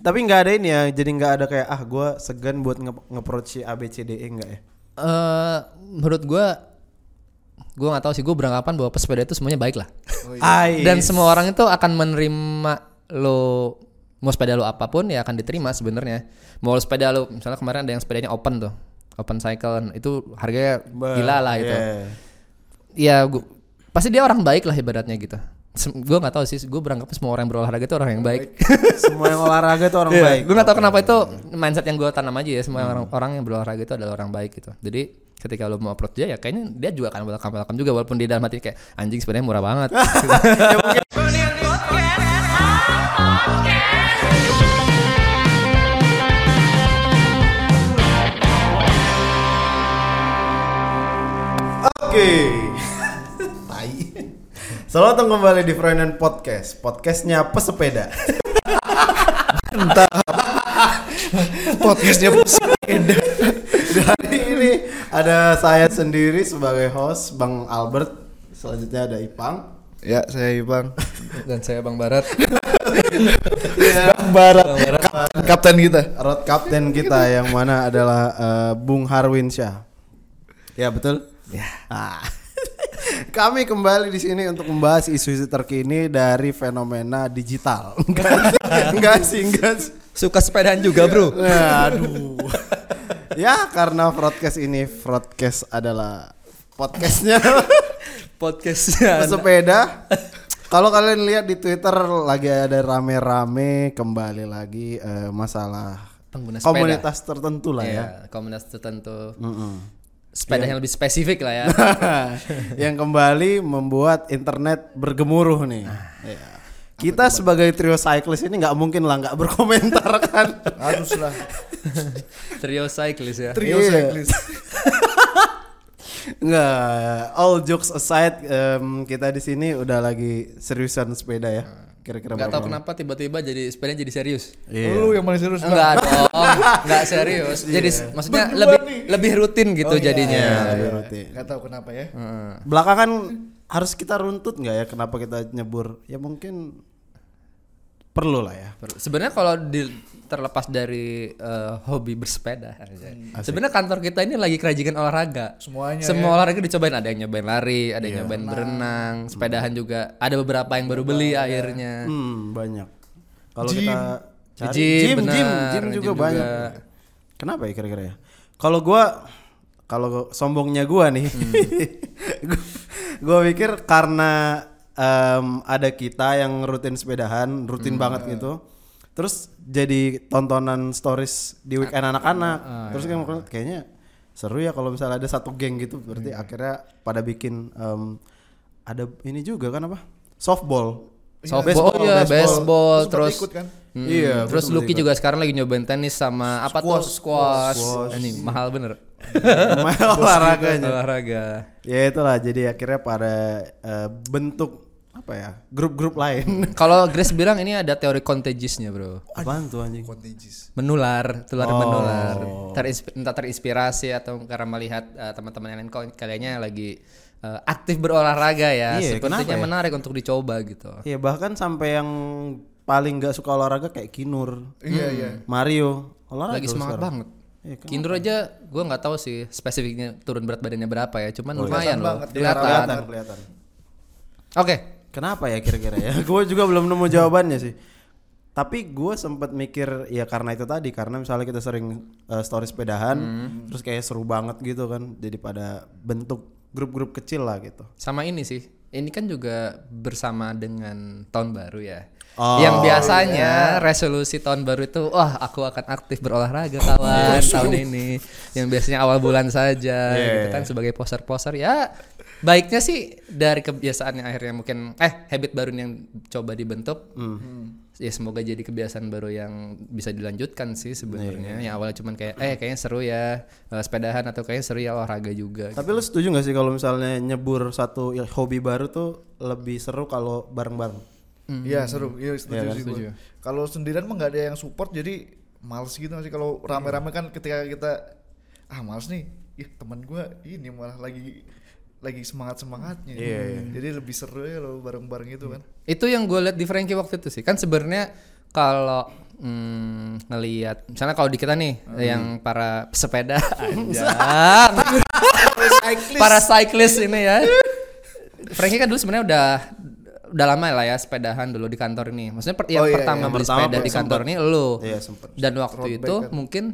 Tapi nggak ada ini ya, jadi nggak ada kayak ah gue segan buat nge nge-approach si ABCDE enggak ya? Eh menurut gua gua nggak tahu sih gua beranggapan bahwa pesepeda itu semuanya baik lah. Ais. Dan semua orang itu akan menerima lo mau sepeda lo apa pun ya akan diterima sebenarnya. Mau sepeda lo misalnya kemarin ada yang sepedanya open tuh, open cycle itu harganya Bah, gila lah itu. yeah. Ya gua, pasti dia orang baik lah ibaratnya gitu. Gua nggak tahu sih, gue beranggapan semua orang yang berolahraga itu orang yang baik. Semua yang olahraga tuh orang Iya, baik. Gue gak tau kenapa itu mindset yang gue tanam aja ya semua orang orang yang berolahraga itu adalah orang baik gitu. Jadi ketika lo mau approach dia ya kayaknya dia juga akan welcome welcome juga walaupun di dalam hati kayak anjing sebenarnya murah banget. Oke. Tai. Selamat datang kembali di Freunden Podcast. Podcastnya pesepeda. Podcastnya pesepeda. Hari ini ada saya sendiri sebagai host Bang Albert. Selanjutnya ada Ipang. Ya, saya Ibang. Dan saya Bang Barat. Bang Barat. Kap- Kapten kita. Road Captain kita yang mana adalah eh, Bung Harwin Syah. Ya betul. Ya. Ah. Kami kembali di sini untuk membahas isu-isu terkini dari fenomena digital. Enggak, enggak sih, enggak sih. Suka sepedaan juga bro. Nah, aduh. ya karena broadcast ini broadcast adalah podcastnya Podcastnya. sepeda. Kalau kalian lihat di Twitter lagi ada rame-rame kembali lagi eh, masalah Pengguna sepeda. komunitas tertentu lah ya. Iya, komunitas tertentu. Mm-mm. Sepeda yang lebih spesifik lah ya. yang kembali membuat internet bergemuruh nih. Ya. Kita sebagai trio cyclist ini nggak mungkin lah nggak berkomentar kan. Harus lah. Trio cyclist ya. Trio Iya. cyclist. Nggak, all jokes aside, em, kita di sini udah lagi seriusan sepeda ya. Kira-kira Gak tau kenapa tiba-tiba jadi sepeda jadi serius. Iya. Lu yang paling serius. Enggak dong, enggak serius. Jadi s- maksudnya lebih lebih rutin gitu jadinya. Iya, lebih rutin. Gak tahu kenapa ya. Belakangan harus kita runtut nggak ya kenapa kita nyebur? Ya mungkin perlu lah ya. Sebenarnya kalau di- terlepas dari eh, hobi bersepeda, sebenarnya kantor kita ini lagi kerajinan olahraga. Semuanya Semua olahraga dicobain. Ada yang nyobain lari, ada yang nyobain berenang, sepedahan juga. Ada beberapa yang baru beli akhirnya. Hmm, banyak. Kalau kita cari Gym, gym, benar. gym, gym juga Gym banyak. juga. Kenapa ya kira-kira ya? Kalau gua kalau sombongnya gua nih. Hmm. gua, gua pikir karena em, ada kita yang rutin sepedahan, rutin Hmm. banget gitu. Terus jadi tontonan stories di weekend Ah, anak-anak. Terus kan kayaknya seru ya kalau misalnya ada satu geng gitu Hmm. berarti akhirnya pada bikin em, ada ini juga kan apa? Softball. Softball, oh iya, baseball, Sempat terus ikut kan? Hmm, Iya, terus Lucky juga sekarang lagi nyobain tenis sama apa tuh squash. Ini mahal bener. Main olahraganya. Olahraga. Ya itulah jadi akhirnya pada eh, bentuk apa ya grup-grup lain. Kalau Grace bilang ini ada teori contagiousnya, Bro. Apaan tuh anjing? Contagious. Menular, tular Oh. menular. Terinsp- entah terinspirasi atau karena melihat eh, teman-teman yang lain kayaknya lagi eh, aktif berolahraga ya. Iya, Sepertinya ya? menarik untuk dicoba gitu. Ya bahkan sampai yang paling nggak suka olahraga kayak Kinur, Iya, iya. Mario olahraga Lagi semangat sekarang. banget. Iya, kenapa? Kindro aja gue nggak tahu sih spesifiknya turun berat badannya berapa ya, cuman lumayan loh. banget. Kelihatan. Kelihatan, kelihatan. Oke. Kenapa ya kira-kira ya? gue juga belum nemu jawabannya sih. Tapi gue sempat mikir ya karena itu tadi karena misalnya kita sering eh, story sepedahan, terus kayak seru banget gitu kan, jadi pada bentuk grup-grup kecil lah gitu. Sama ini sih. Ini kan juga bersama dengan tahun baru ya. Oh, yang biasanya resolusi tahun baru itu, wah aku akan aktif berolahraga kawan tahun ini. Yang biasanya awal bulan saja, gitu kan sebagai poster-poster ya. Baiknya sih dari kebiasaan yang akhirnya mungkin eh habit baru yang coba dibentuk. Ya semoga jadi kebiasaan baru yang bisa dilanjutkan sih sebenarnya. Yang awalnya cuman kayak eh kayaknya seru ya eh, sepedahan atau kayaknya seru ya olahraga juga. Tapi lu setuju gak sih kalau misalnya nyebur satu ya, hobi baru tuh lebih seru kalau bareng-bareng? Iya, seru. Iya, setuju Iya kan, sih setuju. Kalau sendirian mah nggak ada yang support jadi males gitu sih kalau rame-rame kan ketika kita ah males nih. Ih, teman gua ini malah lagi lagi semangat-semangatnya. Iya, Jadi lebih seru ya kalau bareng-bareng itu kan. Itu yang gue lihat di Frankie waktu itu sih. Kan sebenarnya kalau mm, ngelihat misalnya kalau di kita nih yang para anjang para cyclist ini ya Frankie kan dulu sebenarnya udah udah lama lah ya sepedahan dulu di kantor ini maksudnya per- yang Oh, iya, pertama iya. beli Pertama sepeda di sempet. kantor ini lo Iya, sempet. dan waktu Road itu bike kan. mungkin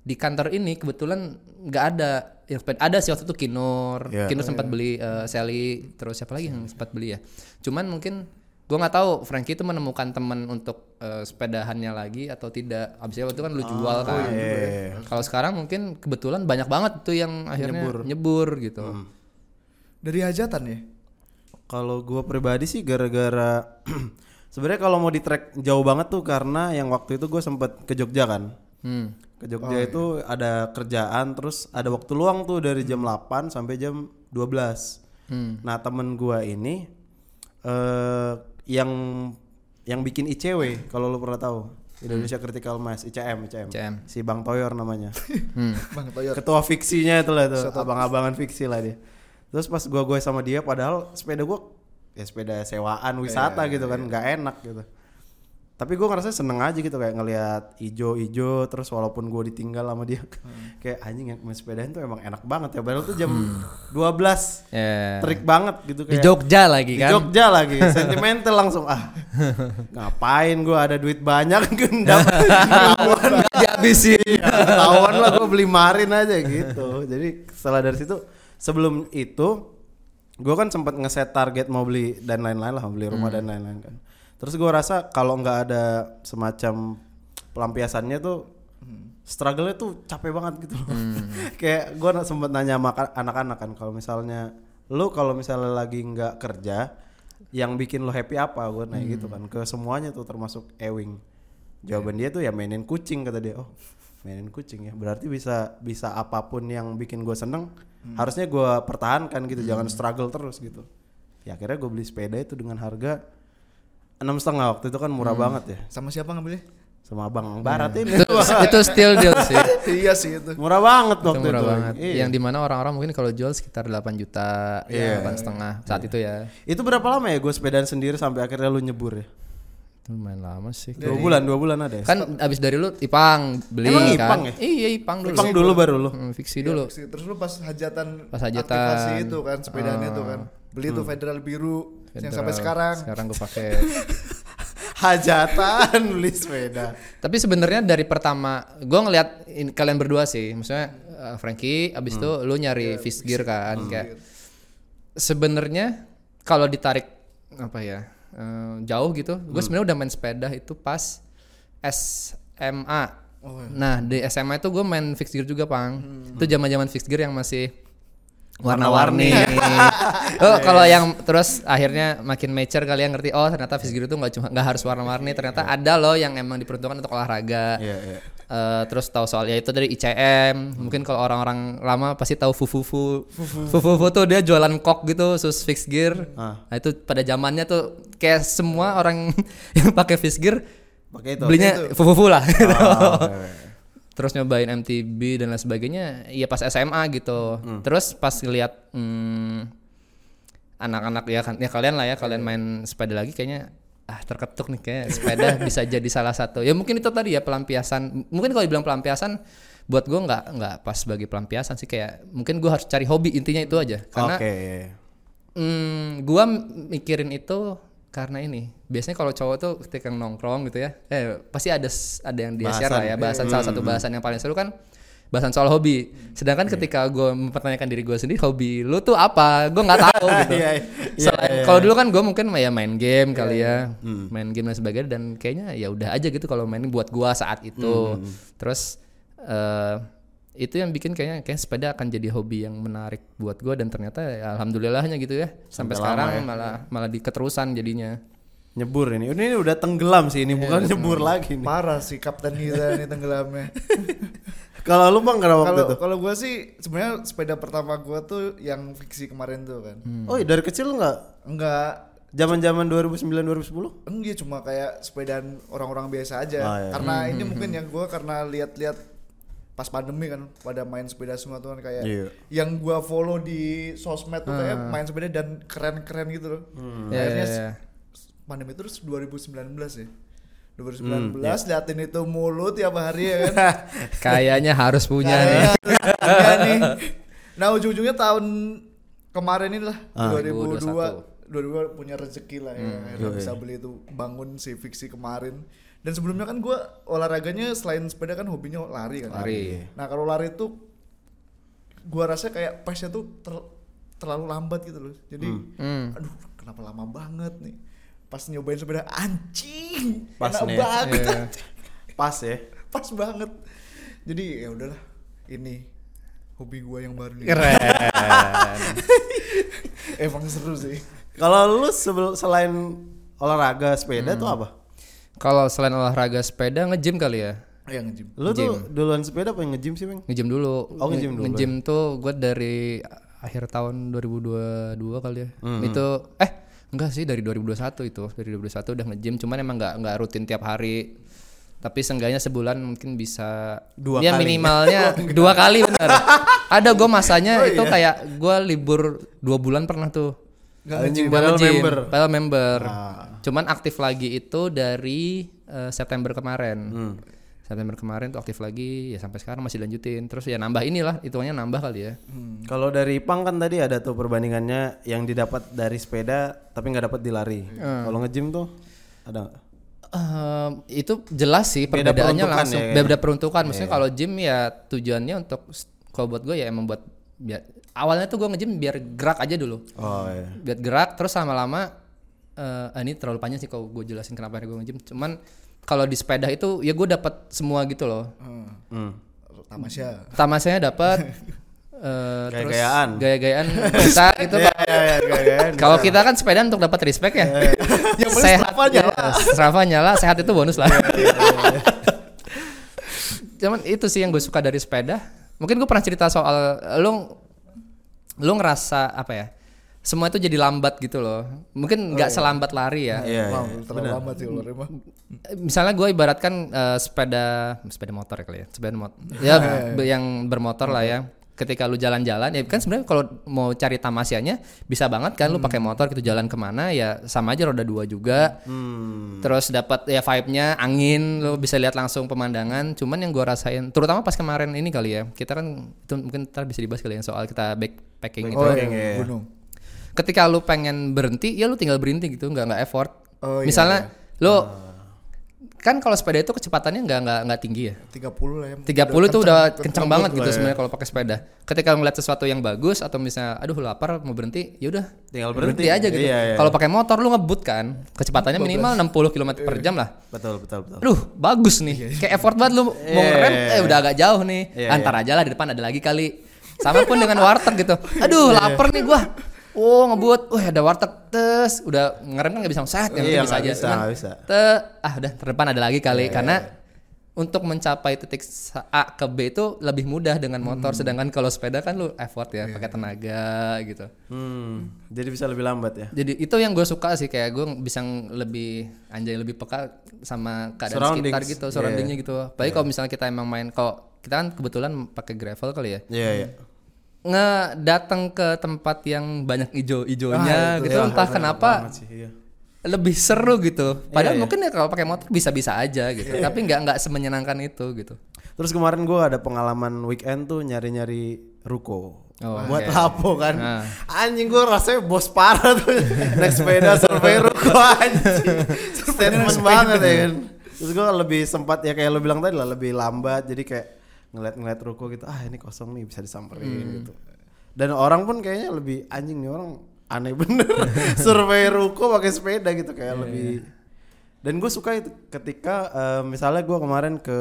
di kantor ini kebetulan nggak ada yang sepeda ada sih waktu itu Kinur Iya. Kinur sempat beli eh, Sally terus siapa lagi yang sempat beli ya cuman mungkin gua nggak tahu Frankie itu menemukan teman untuk eh, sepedahannya lagi atau tidak abis itu waktu itu kan lu jual kan iya. kalau sekarang mungkin kebetulan banyak banget tuh yang akhirnya nyebur, gitu Dari hajatan ya? Kalau gua pribadi sih gara-gara sebenarnya kalau mau di track jauh banget tuh karena yang waktu itu gue sempet ke Jogja kan. hmm. Ke Jogja itu ada kerjaan terus ada waktu luang tuh dari jam 8 sampai jam 12. Hmm. Nah, temen gua ini eh yang yang bikin ICW kalau lu pernah tahu. Indonesia Critical Mass ICM ICM. ICM. Si Bang Toyor namanya. Hmm. Bang Toyor. Ketua fiksinya itu lah tuh, abang-abangan fiksi lah dia. Terus pas gua gue sama dia padahal sepeda gua ya sepeda sewaan wisata gitu kan, nggak enak gitu. Tapi gua ngerasa seneng aja gitu kayak ngelihat ijo-ijo terus walaupun gua ditinggal sama dia kayak anjing yang main sepedahan tuh emang enak banget ya. Padahal tuh jam 12 Ya. terik banget gitu di kayak Jogja lagi di kan Jogja lagi sentimental langsung ah ngapain gua ada duit banyak gendam dihabisin Iya, ketahuan lah gue beli marin aja gitu. Jadi setelah dari situ sebelum itu gue kan sempat ngeset target mau beli dan lain-lain lah mau beli rumah dan lain-lain kan. Terus gue rasa kalau nggak ada semacam pelampiasannya tuh struggle-nya tuh capek banget gitu loh. Kayak gue sempat nanya sama ka- anak-anak kan kalau misalnya lu kalau misalnya lagi nggak kerja yang bikin lo happy apa? Gue nanya gitu kan ke semuanya tuh termasuk Ewing. Jawaban dia tuh ya mainin kucing kata dia. Oh mainin kucing ya. Berarti bisa bisa apa pun yang bikin gue seneng harusnya gue pertahankan gitu jangan struggle terus gitu. Ya akhirnya gue beli sepeda itu dengan harga enam setengah. Waktu itu kan murah banget ya. Sama siapa ngambilnya? sama abang barat ini. Itu, itu still deal sih. Iya sih itu. murah banget itu waktu murah itu. banget. Iya. yang di mana orang-orang mungkin kalau jual sekitar 8 juta Iya. delapan setengah saat itu ya. Itu berapa lama ya gue sepedaan sendiri sampai akhirnya lu nyebur ya? itu lumayan lama sih. Dua bulan dua bulan ada ya? Kan abis dari lu Ipang beli Emang kan? Ipang ya? iya Ipang dulu. Ipang dulu baru lu? Hmm, fiksi dulu. Terus lu pas hajatan Pas hajatan. aktivasi itu kan sepedanya itu kan. Beli tuh Federal biru yang sampai Federal. sekarang. sekarang gue pakai hajatan beli sepeda. Tapi sebenarnya dari pertama gue ngeliat in- kalian berdua sih, maksudnya uh, Frankie, abis itu lu nyari fish gear kan, kayak sebenarnya kalau ditarik apa ya uh, jauh gitu, gue sebenarnya udah main sepeda itu pas SMA. Nah di SMA itu gue main fixed gear juga pang, itu zaman zaman fixed gear yang masih warna-warni. oh kalau yang terus akhirnya makin mature kalian ngerti? Oh ternyata fixed gear itu nggak cuma nggak harus warna-warni. Ternyata ada loh yang emang diperuntukkan untuk olahraga. Iya, iya. Eh, terus tahu soal ya itu dari ICM mungkin kalau orang-orang lama pasti tahu fufufu fufufu tuh dia jualan kok gitu sus fixed gear. Ah. nah itu pada zamannya tuh kayak semua orang yang pakai fixed gear pakai itu. belinya fufufu lah. Gitu. Ah, oke, oke. terus nyobain MTB dan lain sebagainya iya pas SMA gitu. Terus pas ngeliat hmm, anak-anak ya kan ya kalian lah ya kalian main sepeda lagi kayaknya ah terketuk nih kayak sepeda bisa jadi salah satu. Ya mungkin itu tadi ya pelampiasan. Mungkin kalau dibilang pelampiasan buat gue nggak nggak pas sebagai pelampiasan sih. Kayak mungkin gue harus cari hobi intinya itu aja. Karena oke. Hmm, gua mikirin itu karena ini. Biasanya kalau cowok tuh ketika nongkrong gitu ya, eh pasti ada ada yang dia share lah ya bahasan. salah satu bahasan yang paling seru kan bahasan soal hobi. Sedangkan ketika gue mempertanyakan diri gue sendiri, hobi lu tuh apa? Gue nggak tahu gitu. Iya, iya, Selain- iya, Kalau dulu kan gue mungkin ya main game kali ya, main game dan sebagainya dan kayaknya ya udah aja gitu kalau main buat gua saat itu. Terus eh itu yang bikin kayaknya kayak sepeda akan jadi hobi yang menarik buat gua dan ternyata ya, alhamdulillahnya gitu ya sampai, Sampai sekarang ya. malah malah di keterusan jadinya. nyebur ini ini udah tenggelam sih ini bukan nyebur lagi nih Parah sih kapten kita nih tenggelamnya. kalau lu bang kenapa waktu Kalau itu kalau gua sih sebenarnya sepeda pertama gua tuh yang fiksi kemarin tuh kan. oh iya, dari kecil lu nggak Enggak zaman zaman 2009 2010 enggak cuma kayak sepedaan orang-orang biasa aja. Ah, iya. Karena ini mungkin yang gua karena lihat-lihat pas pandemi kan pada main sepeda semua tuh kan kayak Iya. yang gua follow di sosmed tuh kayak main sepeda dan keren-keren gitu loh. Ya, Akhirnya ya, ya. pandemi terus 2019 ya. 2019 liatin itu mulu tiap hari ya kan. Kayaknya harus punya nih. Iya nih. Nah ujung-ujungnya tahun kemarin ini lah Ah, 2002 2002 punya rezeki lah ya akhirnya bisa beli itu bangun si fiksi kemarin dan sebelumnya kan gua olahraganya selain sepeda kan hobinya lari kan Lari. nah kalau lari itu gua rasa kayak pace-nya tuh ter- terlalu lambat gitu loh jadi Hmm. aduh kenapa lama banget nih pas nyobain sepeda anjing Pas enak nih banget Iya. anjing. Pas ya. pas banget jadi ya udahlah ini hobi gua yang baru nih Keren. emang seru sih Kalau lu sebel- selain olahraga sepeda tuh apa? Kalau selain olahraga sepeda nge-gym kali ya. yang nge-gym Lu tuh duluan sepeda apa yang nge-gym sih, Bang? Nge-gym dulu. Oh, nge-gym dulu. Nge-gym tuh gue dari akhir tahun 2022 kali ya. Hmm. Itu eh enggak sih dari 2021 itu. Dari 2021 udah nge-gym cuman emang nggak nggak rutin tiap hari. Tapi seenggaknya sebulan mungkin bisa Dua ya kali. minimalnya dua kali bener. Ada gue masanya Oh, itu iya. kayak gue libur dua bulan pernah tuh. Nggak padahal nge-gym, member. padahal member. Ah. Cuman aktif lagi itu dari eh, September kemarin. Hmm. September kemarin tuh aktif lagi ya sampai sekarang masih lanjutin. Terus ya nambah inilah hitungannya nambah kali ya. Kalau dari Pang kan tadi ada tuh perbandingannya yang didapat dari sepeda tapi nggak dapat di lari. Kalau nge-gym tuh ada? Ehm, itu jelas sih Beda perbedaannya langsung ya, beda peruntukan. Maksudnya kalau gym ya tujuannya untuk kalau buat gue ya emang buat biar awalnya tuh gue nge-gym biar gerak aja dulu. Oh iya. Biar gerak terus lama-lama eh ah, ini terlalu panjang sih kalau gue jelasin kenapa gue nge-gym. Cuman kalau di sepeda itu ya gue dapat semua gitu loh. Hmm. tamasya Tamasanya dapat eh terus Gaya-gayaan. gaya-gayaan kita gitu Iya, iya, iya, gaya-gayaan. Kalau kita kan sepeda untuk dapat respect ya. Yang penting Strava nyala. ya, Strava nyala, sehat itu bonus lah. Cuman itu sih yang gue suka dari sepeda. Mungkin gue pernah cerita soal lu lu ngerasa apa ya? Semua itu jadi lambat gitu loh. Mungkin nggak selambat lari ya. Iya, Wah, iya. terlalu lama sih mah. Misalnya gue ibaratkan eh, sepeda sepeda motor ya kali ya. Sepeda motor. Ya be- yang bermotor lah ya. Ketika lu jalan-jalan ya kan sebenarnya kalau mau cari tamasianya bisa banget kan lu pakai motor gitu jalan ke mana ya sama aja roda dua juga. Hmm. Terus dapat ya vibe-nya angin lu bisa lihat langsung pemandangan. Cuman yang gua rasain terutama pas kemarin ini kali ya. Kita kan itu mungkin ntar bisa dibahas kali ya soal kita backpacking itu. Oh, Oke, iya, iya. gunung. Ketika lu pengen berhenti ya lu tinggal berhenti gitu nggak nggak effort. Oh, iya, Misalnya lu kan kalau sepeda itu kecepatannya nggak nggak nggak tinggi ya. 30 lah ya. 30 tuh udah kencang banget lah gitu ya. sebenarnya kalau pakai sepeda. Ketika ngeliat sesuatu yang bagus atau misalnya aduh lapar mau berhenti, ya udah Tinggal berhenti, berhenti. aja gitu. Iya, iya. Kalau pakai motor lu ngebut kan, kecepatannya minimal 60 km per jam lah. Betul, betul, betul. Aduh, bagus nih. Kayak effort banget lu mau Iya, ngerem iya, eh udah agak jauh nih. Iya, Antar aja lah di depan ada lagi kali. Sama pun dengan warteg gitu. Aduh, lapar nih gua. Oh, ngebut. Wah, ada warteg. Tes, udah ngerem kan nggak bisa set, yang Iya, bisa aja. bisa, Cuman, bisa. te, ah udah terdepan ada lagi kali karena untuk mencapai titik A ke B itu lebih mudah dengan motor sedangkan kalau sepeda kan lu effort ya pakai tenaga gitu. Hmm. Jadi bisa lebih lambat ya. Jadi itu yang gue suka sih kayak gue bisa lebih anjay lebih peka sama keadaan sekitar gitu, surroundingnya gitu. Apalagi kalau misalnya kita emang main kalau kita kan kebetulan pakai gravel kali ya. Iya, iya. Ngedatang ke tempat yang banyak ijo-ijonya Ah, itu gitu Iya, entah bener kenapa sih, iya. lebih seru gitu. Padahal iya. mungkin ya kalau pakai motor bisa-bisa aja gitu. Tapi nggak nggak semenyenangkan itu gitu. Terus kemarin gua ada pengalaman weekend tuh nyari-nyari ruko. Oh, buat oke. lapo kan. Nah. Anjing gua rasanya bos parah tuh. Naik sepeda survei ruko anjing. Statement banget ya kan. Terus gua lebih sempat ya kayak lo bilang tadi lah lebih lambat jadi kayak ngeliat-ngeliat ruko gitu. Ah ini kosong nih bisa disamperin Hmm. gitu. Dan orang pun kayaknya lebih anjing nih orang aneh bener survei ruko pakai sepeda gitu kayak Iya, lebih dan gue suka itu ketika eh, misalnya gua kemarin ke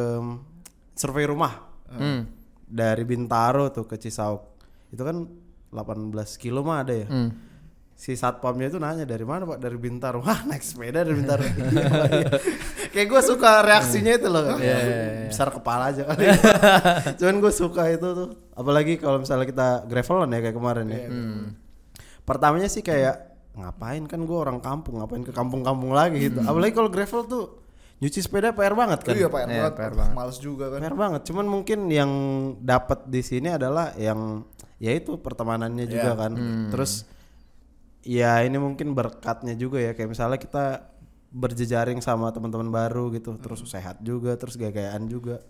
survei rumah Hmm. dari Bintaro tuh ke Cisauk itu kan 18 kilo mah ada ya Hmm. si satpamnya itu nanya dari mana pak dari Bintaro wah naik sepeda dari Bintaro Iya, iya. Kayak gue suka reaksinya itu loh Iya, iya, besar kepala aja kali cuman gue suka itu tuh apalagi kalau misalnya kita gravelan ya kayak kemarin ya pertamanya sih kayak ngapain kan gue orang kampung ngapain ke kampung-kampung lagi gitu apalagi kalau gravel tuh nyuci sepeda PR banget kan Iya, Pak, Iya, banget. PR banget. Males juga kan. PR banget. Cuman mungkin yang dapat di sini adalah yang ya itu pertemanannya Iya. juga kan. Hmm. Terus ya ini mungkin berkatnya juga ya kayak misalnya kita berjejaring sama teman-teman baru gitu. Terus sehat juga terus gaya-gayaan juga.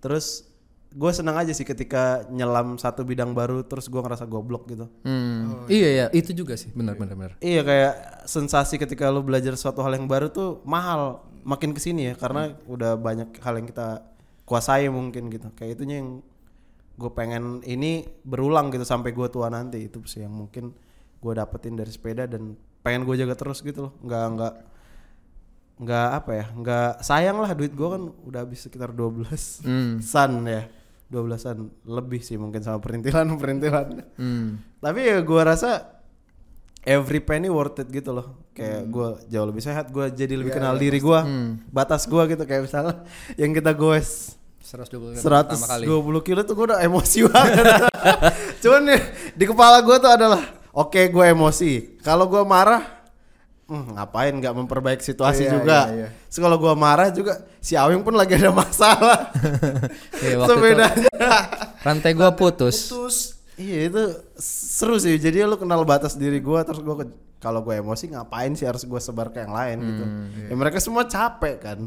Terus gue senang aja sih ketika nyelam satu bidang baru terus gue ngerasa goblok gitu. Hmm. Iya ya, itu juga sih, benar benar benar. Iya kayak sensasi ketika lu belajar suatu hal yang baru tuh mahal. Makin ke sini ya karena udah banyak hal yang kita kuasai mungkin gitu. Kayak itunya yang gue pengen ini berulang gitu sampai gue tua nanti. Itu sih yang mungkin gue dapetin dari sepeda dan pengen gue jaga terus gitu loh. Nggak nggak nggak apa ya nggak sayang lah duit gue kan udah habis sekitar 12 Hmm. san ya. 12an lebih sih mungkin sama perintilan perintilan. Hmm. tapi ya gue rasa every penny worth it gitu loh. Kayak gue jauh lebih sehat gue jadi lebih kenal diri gue batas gue gitu. Kayak misalnya yang kita goes 120 pertama kali. 120 kilo tuh gue udah emosi banget. Cuman nih di kepala gue tuh adalah oke gue emosi. Kalau gue marah hmm, ngapain nggak memperbaiki situasi Iya, juga iya, iya. Terus kalau gue marah juga si Awing pun lagi ada masalah Iya, waktu itu sepedanya rantai gua putus. Terus Iya itu seru sih. Jadi lu kenal batas diri gua terus gua kalau gue emosi ngapain sih harus gue sebar ke yang lain gitu. Ya mereka semua capek kan.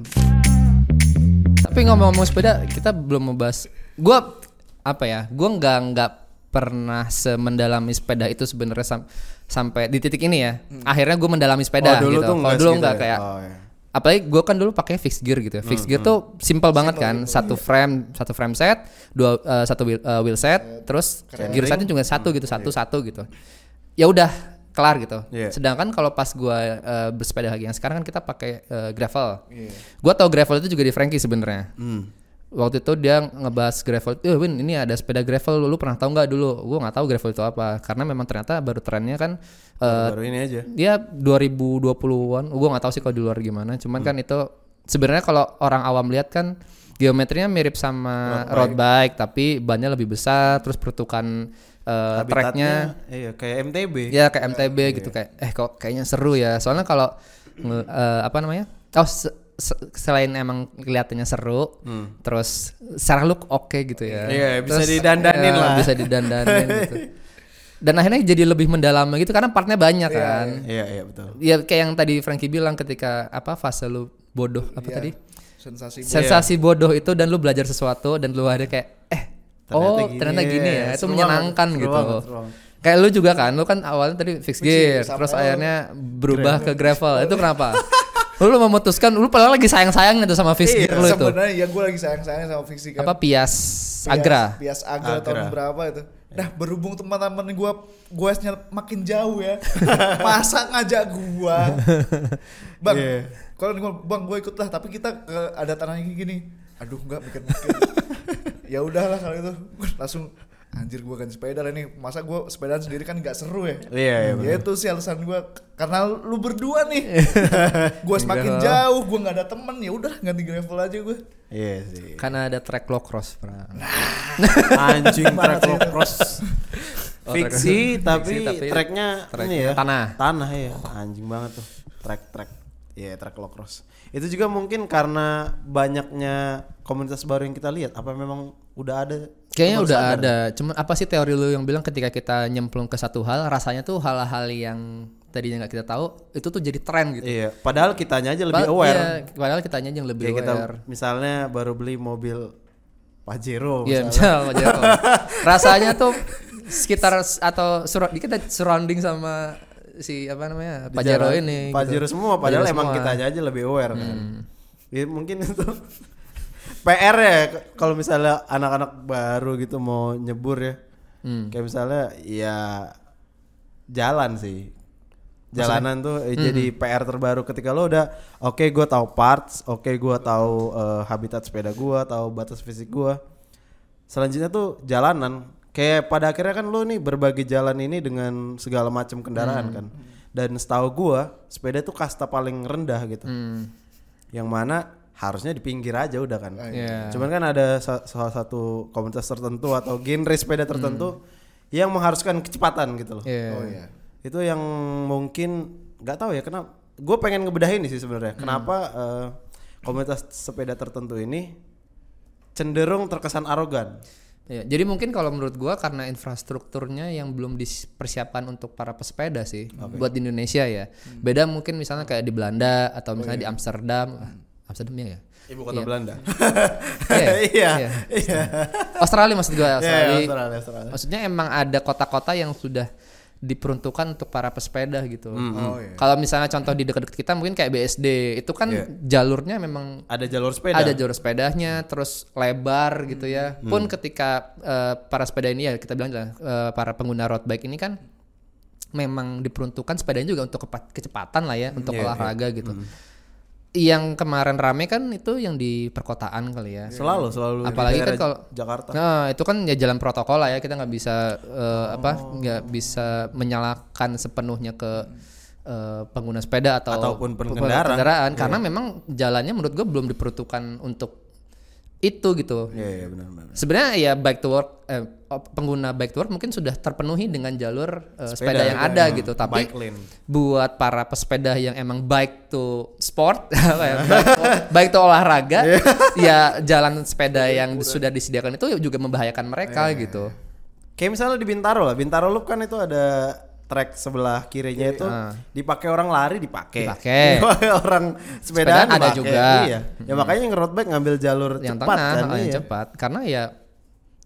Tapi ngomong-ngomong sepeda, kita belum membahas. Gua apa ya? Gua nggak nggak pernah semendalami sepeda itu sebenarnya sam- sampai di titik ini ya. Akhirnya gue mendalami sepeda Oh, dulu gitu. tuh Kalau dulu nggak ya? kayak Oh, iya. apalagi gue kan dulu pakai fixed gear gitu ya. Fixed gear tuh simple banget kan, satu frame, satu frame set, dua eh, satu wheel, eh, wheel set, terus gear setnya juga satu gitu, satu satu gitu. Ya udah kelar gitu. Iya. Sedangkan kalau pas gua eh, bersepeda lagi yang sekarang kan kita pakai eh, gravel. Gua tau gravel itu juga di Frankie sebenarnya. Hmm. Waktu itu dia ngebahas gravel, eh Win ini ada sepeda gravel, lu pernah tahu nggak dulu? Gua nggak tahu gravel itu apa, karena memang ternyata baru trennya kan eh, Baru ini aja. dia 2020-an, gua nggak tahu sih kalau di luar gimana, cuman kan itu sebenarnya kalau orang awam lihat kan geometrinya mirip sama road bike, tapi bannya lebih besar, terus pertukan eh, tracknya. iya kayak MTB. ya kayak MTB gitu. kayak eh kok kayaknya seru ya. Soalnya kalau eh, apa namanya? Oh se- selain emang kelihatannya seru terus secara look oke gitu ya Hmm. Iya, bisa Terus, didandanin ya, lah. bisa didandanin gitu dan akhirnya jadi lebih mendalami gitu karena partnya banyak kan Iya iya betul. ya kayak yang tadi Frankie bilang ketika apa fase lu bodoh apa Iya. tadi sensasi sensasi bodoh itu dan lu belajar sesuatu dan lu ada kayak eh Ternyata oh gini ternyata ya, gini ya itu menyenangkan banget, gitu banget, seru banget. kayak lu juga kan lu kan awalnya tadi fix gear terus akhirnya berubah ke gravel itu kenapa lu memutuskan lu padahal lagi sayang sayangnya tuh sama fix Iya, lu itu. sebenarnya ya gue lagi sayang sayang sama fiksi kan apa pias agra? Bias Agra Agra. tahun berapa itu. Nah berhubung teman-teman gue goesnya makin jauh ya, masa ngajak gua, bang, Iya. kalau gua bang gue ikut lah, tapi kita ke, ada tanahnya gini, aduh nggak mikir-mikir, ya udahlah kalau itu, langsung anjir gue ganti sepeda lah nih, masa gue sepedaan sendiri kan nggak seru ya, Iya iya ya itu sih alasan gue, karena lu berdua nih, gue semakin jauh, gue nggak ada temen, ya udah ganti gravel aja gue. Iya sih. karena ada track low cross Bang. Anjing track lo cross. Oh, Fiksi track- tapi, fiksi, tapi tracknya ini tracknya ya? tanah. tanah ya anjing banget tuh. Track track. Iya track lo cross itu juga mungkin karena banyaknya komunitas baru yang kita lihat apa memang udah ada Kayaknya udah sadar? ada. Cuman apa sih teori lu yang bilang ketika kita nyemplung ke satu hal, rasanya tuh hal-hal yang tadinya nggak kita tahu itu tuh jadi tren gitu. iya padahal kitanya aja lebih Pa- aware iya, padahal kita aja yang lebih kayak kita aware. misalnya baru beli mobil Pajero Iya, misalnya. misal Pak Jero. Rasanya tuh sekitar atau sur kita surrounding sama si apa namanya Di Pajero jalan ini. Pajero gitu. semua padahal Pajero emang semua. kita aja lebih aware kan ya, mungkin itu PR ya kalau misalnya anak-anak baru gitu mau nyebur ya. Hmm. kayak misalnya ya jalan sih. Jalanan tuh eh, jadi PR terbaru ketika lo udah oke gua tahu parts oke gua tahu eh, habitat sepeda gua tahu batas fisik gua. Selanjutnya tuh jalanan. Kayak pada akhirnya kan lo nih berbagi jalan ini dengan segala macam kendaraan kan. Dan setahu gua sepeda tuh kasta paling rendah gitu. Hmm. yang mana harusnya di pinggir aja udah kan Iya. cuman kan ada sa- salah satu komunitas tertentu atau genre sepeda tertentu yang mengharuskan kecepatan gitu loh Iya. Oh iya. itu yang mungkin nggak tahu ya kenapa gue pengen ngebedahin sih sebenarnya kenapa eh, komunitas sepeda tertentu ini cenderung terkesan arogan Ya, jadi mungkin kalau menurut gua karena infrastrukturnya yang belum dipersiapkan untuk para pesepeda sih buat di Indonesia ya. Beda mungkin misalnya kayak di Belanda atau misalnya di Amsterdam. Ah, Amsterdam ya ya. Ibu kota Belanda. Iya, Iya. iya. Australia maksud gua Iya, Australia. Australia, Australia. Maksudnya emang ada kota-kota yang sudah diperuntukkan untuk para pesepeda gitu. Oh iya. Kalau misalnya contoh di dekat-dekat kita mungkin kayak BSD, itu kan Iya. jalurnya memang Ada jalur sepeda. ada jalur sepedanya, terus lebar gitu ya. Hmm. Pun ketika eh, para sepeda ini ya kita bilang eh, para pengguna road bike ini kan memang diperuntukkan sepedanya juga untuk kecepatan lah ya, untuk Iya, olahraga gitu. Yang kemarin rame kan itu yang di perkotaan kali ya. Selalu, selalu. di Apalagi kan kalau Jakarta. Nah, itu kan ya jalan protokol lah ya. Kita nggak bisa eh, apa nggak bisa menyalahkan sepenuhnya ke eh, pengguna sepeda atau Ataupun pengendara. kendaraan karena memang jalannya menurut gue belum diperuntukkan untuk itu gitu. Iya, iya benar benar. Sebenarnya ya bike to work eh, pengguna bike to work mungkin sudah terpenuhi dengan jalur eh, sepeda, Sepeda, yang ada gitu. Tapi Bike lane. buat para pesepeda yang emang bike to sport, ya, bike, to, bike to olahraga, ya jalan sepeda yang sudah disediakan itu juga membahayakan mereka gitu. Kayak misalnya di Bintaro lah. Bintaro Loop kan itu ada trek sebelah kirinya itu dipakai orang lari dipakai. Dipakai. orang Sepedaan sepedaan ada juga. Iya. Ya makanya yang road bike ngambil jalur Yang cepat tengah, kan. yang iya. cepat. Karena ya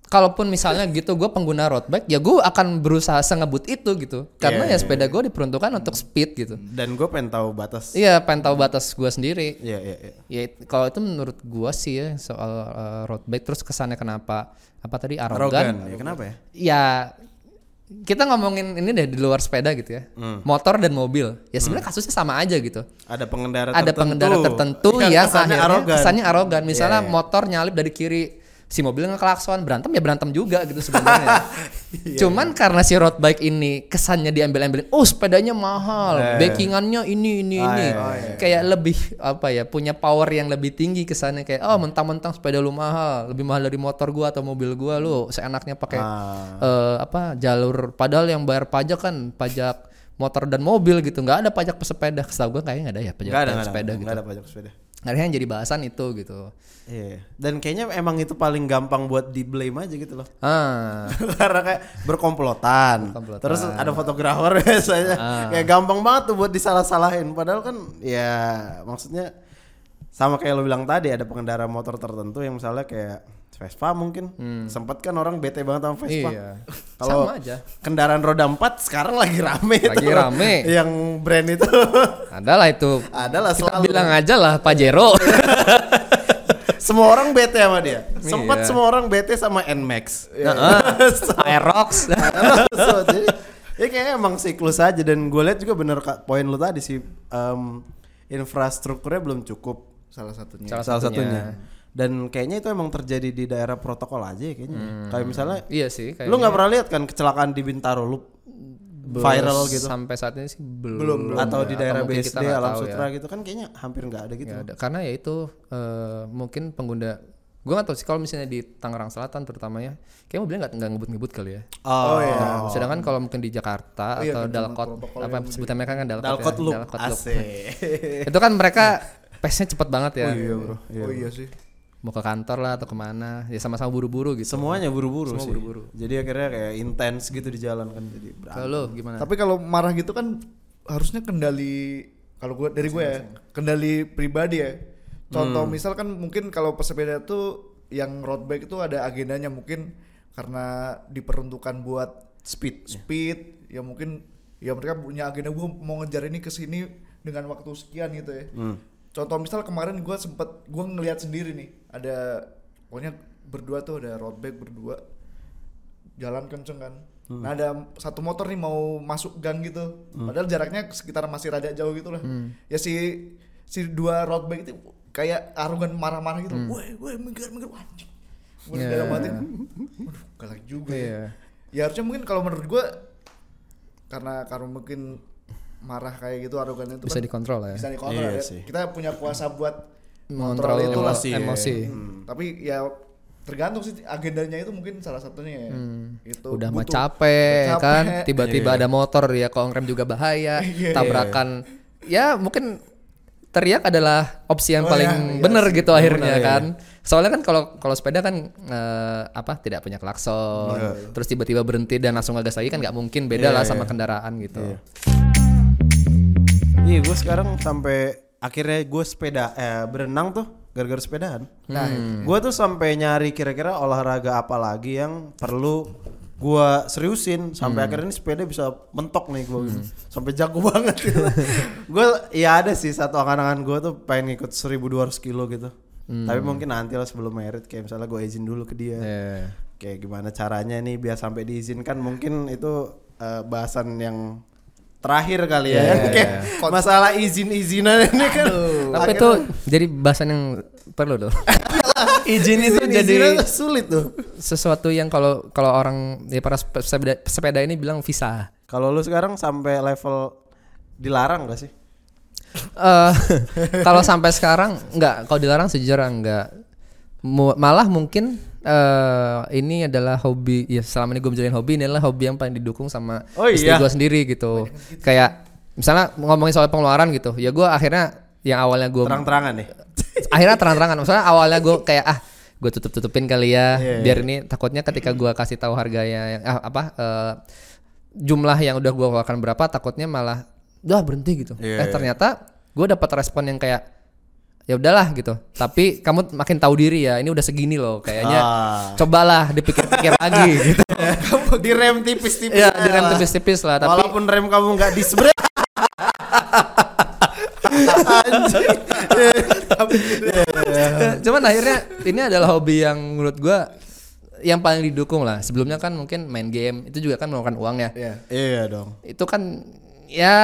kalaupun misalnya gitu gue pengguna road bike, ya gue akan berusaha sengebut itu gitu. Karena Iya, ya sepeda gue diperuntukkan untuk speed gitu. Dan gue pengen tahu batas. Iya, pengen tahu batas gue sendiri. Iya, iya, iya. Ya it- kalau itu menurut gua sih ya soal uh, road bike terus kesannya kenapa apa tadi arogan? Arogan. Ya, kenapa ya? Ya kita ngomongin ini deh di luar sepeda gitu ya. Hmm. Motor dan mobil. Ya sebenarnya kasusnya sama aja gitu. Ada pengendara Ada tertentu. pengendara tertentu yang yang, kesannya akhirnya arogan. Iya, kesannya arogan. Misalnya motor nyalip dari kiri si mobil ngeklakson berantem ya berantem juga gitu sebenarnya. Iya, Cuman karena si road bike ini kesannya diambil-ambilin, oh sepedanya mahal, backingannya ini ini Ah, ini, iya, kayak lebih apa ya punya power yang lebih tinggi kesannya. Kayak oh mentang-mentang sepeda lu mahal, lebih mahal dari motor gua atau mobil gua lu seenaknya pakai Ah. eh, apa jalur. Padahal yang bayar pajak kan pajak motor dan mobil gitu. Nggak ada pajak pesepeda. Setahu gua kayaknya nggak ada ya pajak, Nggak ada, pajak nggak ada, sepeda gitu nggak ada pajak sepeda. Akhirnya yang jadi bahasan itu gitu Iya. Dan kayaknya emang itu paling gampang buat di blame aja gitu loh. ah Karena kayak berkomplotan. Berkomplotan. Terus ada fotografer biasanya. Kayak gampang banget tuh buat disalah-salahin. Padahal kan ya maksudnya sama kayak lo bilang tadi ada pengendara motor tertentu yang misalnya kayak Vespa mungkin. Sempet kan orang bete banget sama Vespa. Iya. Kalau kendaraan roda 4 sekarang lagi rame Lagi tuh. rame. Yang brand itu. adalah itu Adalah kita selalu. bilang aja lah Pajero semua orang bete sama dia. Sempat Iya. semua orang bete sama Nmax. So- Aerox so, jadi ya kayak emang siklus aja dan gue lihat juga bener kak poin lu tadi sih em, infrastrukturnya belum cukup Salah satunya. Salah salah satunya. satunya. Dan kayaknya itu emang terjadi di daerah protokol aja ya kayaknya. Kayak misalnya iya sih kayak lu nggak pernah lihat kan kecelakaan di Bintaro lu viral gitu sampai saat ini sih belum belum atau di daerah kita BSD Alam Sutra ya. gitu kan kayaknya hampir nggak ada gitu. Nggak ada. karena ya itu eh, mungkin pengguna gue nggak tahu sih kalau misalnya di Tangerang Selatan terutama ya kayak mobilnya nggak nggak ngebut-ngebut kali ya Oh, Nah, sedangkan kalau mungkin di Jakarta iya, atau kan, Dalkot apa sebutan mereka kan Dalkot, Dalkot ya. loop. Dalkot itu kan mereka pace-nya cepet banget ya iya bro. Oh iya sih. mau ke kantor lah atau ke mana ya sama-sama buru-buru gitu Semuanya buru-buru Semua sih. buru-buru. Jadi akhirnya kayak intens gitu di jalan kan jadi berantem. kalau gimana Tapi kalau marah gitu kan harusnya kendali kalau gue dari gue ya kendali pribadi ya. Contoh misal kan mungkin kalau pesepeda tuh yang road bike itu ada agendanya mungkin karena diperuntukkan buat speed. speed ya mungkin ya mereka punya agenda gue mau ngejar ini ke sini dengan waktu sekian gitu ya. Contoh misal kemarin gue sempet gue ngelihat sendiri nih ada pokoknya berdua tuh ada road bike berdua jalan kenceng kan. Nah ada satu motor nih mau masuk gang gitu. Padahal jaraknya sekitar masih rada jauh gitu lah. Ya si si dua road bike itu kayak arogan marah-marah gitu. Woi, woi, minggir, minggir, anjing. Gue Iya. dalam hati, galak juga ya. Iya. Ya harusnya mungkin kalau menurut gua karena karena mungkin marah kayak gitu arogan itu bisa kan dikontrol ya bisa dikontrol Iya ya. sih. Kita punya kuasa buat mengontrol itu lah. emosi, emosi. Hmm, Tapi ya tergantung sih agendanya itu mungkin salah satunya ya. Itu udah mah capek, capek. kan tiba-tiba ada motor ya kalau ngerem juga bahaya Iya. tabrakan ya mungkin teriak adalah opsi yang Oh, paling iya, iya bener sih. gitu akhirnya Bener, iya. kan Soalnya kan kalau kalau sepeda kan eh, apa tidak punya klakson, terus tiba-tiba berhenti dan langsung ngegas lagi kan nggak mungkin beda lah sama kendaraan gitu. Iya, gue sekarang sampai akhirnya gue sepeda eh berenang tuh gara-gara sepedaan. Nah, gue tuh sampai nyari kira-kira olahraga apa lagi yang perlu gue seriusin sampai akhirnya ini sepeda bisa mentok nih gue sampai jago banget gitu. gue ya ada sih satu angan-angan gue tuh pengen ngikut 1200 kilo gitu. Tapi mungkin nanti lah sebelum merit kayak misalnya gue izin dulu ke dia Iya. kayak gimana caranya nih biar sampai diizinkan mungkin itu eh, bahasan yang terakhir kali ya. Kayak masalah izin-izinan ini kan. Tapi itu jadi bahasan yang perlu tuh. Izin itu jadi Izin-izinan sulit tuh. sesuatu yang kalau kalau orang ya para sepe- sepeda, sepeda ini bilang visa. kalau lu sekarang sampai level dilarang gak sih? Eh kalau sampai sekarang nggak. Kalau dilarang sejujurnya nggak. Mu- malah mungkin eh ini adalah hobi ya selama ini gue menjalin hobi ini adalah hobi yang paling didukung sama Oh istri iya. gue sendiri gitu. Kayak misalnya ngomongin soal pengeluaran gitu ya gue akhirnya yang awalnya gue terang-terangan nih? Akhirnya terang-terangan maksudnya awalnya gue kayak ah gue tutup tutupin kali ya Iya, biar ini takutnya ketika gue kasih tahu harganya yang ah, apa eh, jumlah yang udah gue keluarkan berapa takutnya malah udah berhenti gitu. Iya, eh iya. ternyata gue dapat respon yang kayak ya udahlah gitu. Tapi kamu makin tahu diri ya ini udah segini loh kayaknya Ah. cobalah dipikir-pikir lagi gitu. Kamu direm tipis-tipis ya direm tipis-tipis lah tapi walaupun rem kamu nggak disbrek anjing cuman akhirnya ini adalah hobi yang menurut gue yang paling didukung lah. Sebelumnya kan mungkin main game itu juga kan memakan uang ya. Iya. iya dong. Itu kan ya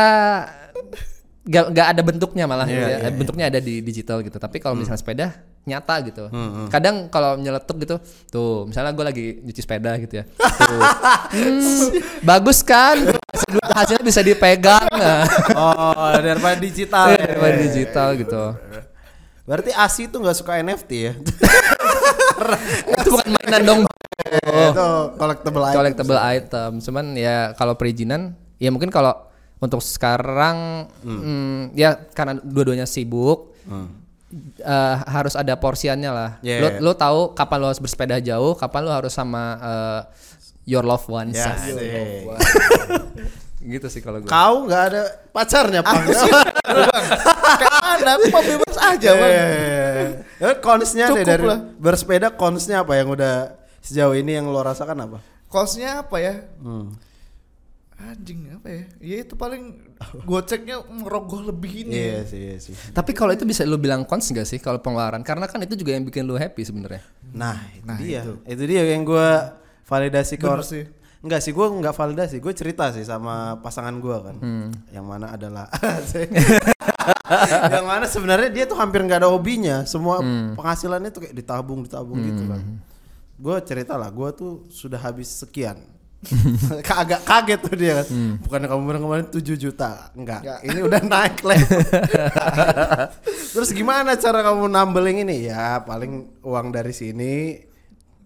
gak, gak ada bentuknya malah Iya, gitu ya. iya, Hmm. bentuknya ada di digital gitu. Tapi kalau misalnya sepeda nyata gitu. Kadang kalau nyeletuk gitu tuh misalnya gue lagi nyuci sepeda gitu ya. Tuh. Hmm, bagus kan? Hasil- hasilnya bisa dipegang. Oh daripada digital. Ya. Daripada digital gitu. Berarti Asi tuh nggak suka NFT ya? Itu bukan mainan dong. Itu collectible item collectible item. Cuman ya kalau perizinan ya mungkin kalau untuk sekarang hmm, ya karena dua-duanya sibuk eh, harus ada porsiannya lah. Yeah. Lo lo tahu kapan lo harus bersepeda jauh, kapan lo harus sama eh, your loved ones. ya Gitu. sih. Gitu sih kalau gue. kau nggak ada pacarnya pang Karena aku mau bebas aja bang. ya konsnya deh Cukup dari lah. bersepeda konsnya apa yang udah sejauh ini yang lo rasakan apa Kosnya apa ya? Hmm. Anjing apa ya? Ya itu paling goceknya merogoh lebih ini. iya sih iya sih Tapi kalau itu bisa lo bilang cons gak sih kalau pengeluaran? Karena kan itu juga yang bikin lo happy sebenarnya. nah itu dia itu. dia yang gue validasi ke sih. Enggak sih, gue nggak validasi. Gue cerita sih sama pasangan gue kan, yang mana adalah yang mana sebenarnya dia tuh hampir nggak ada hobinya. Semua penghasilannya tuh kayak ditabung, ditabung gitu kan. Gue cerita lah, gue tuh sudah habis sekian. Agak kaget tuh dia kan. Bukan kamu bilang kemarin 7 juta. Enggak, Enggak. ini udah naik lah. Terus gimana cara kamu nambelin ini? Ya paling uang dari sini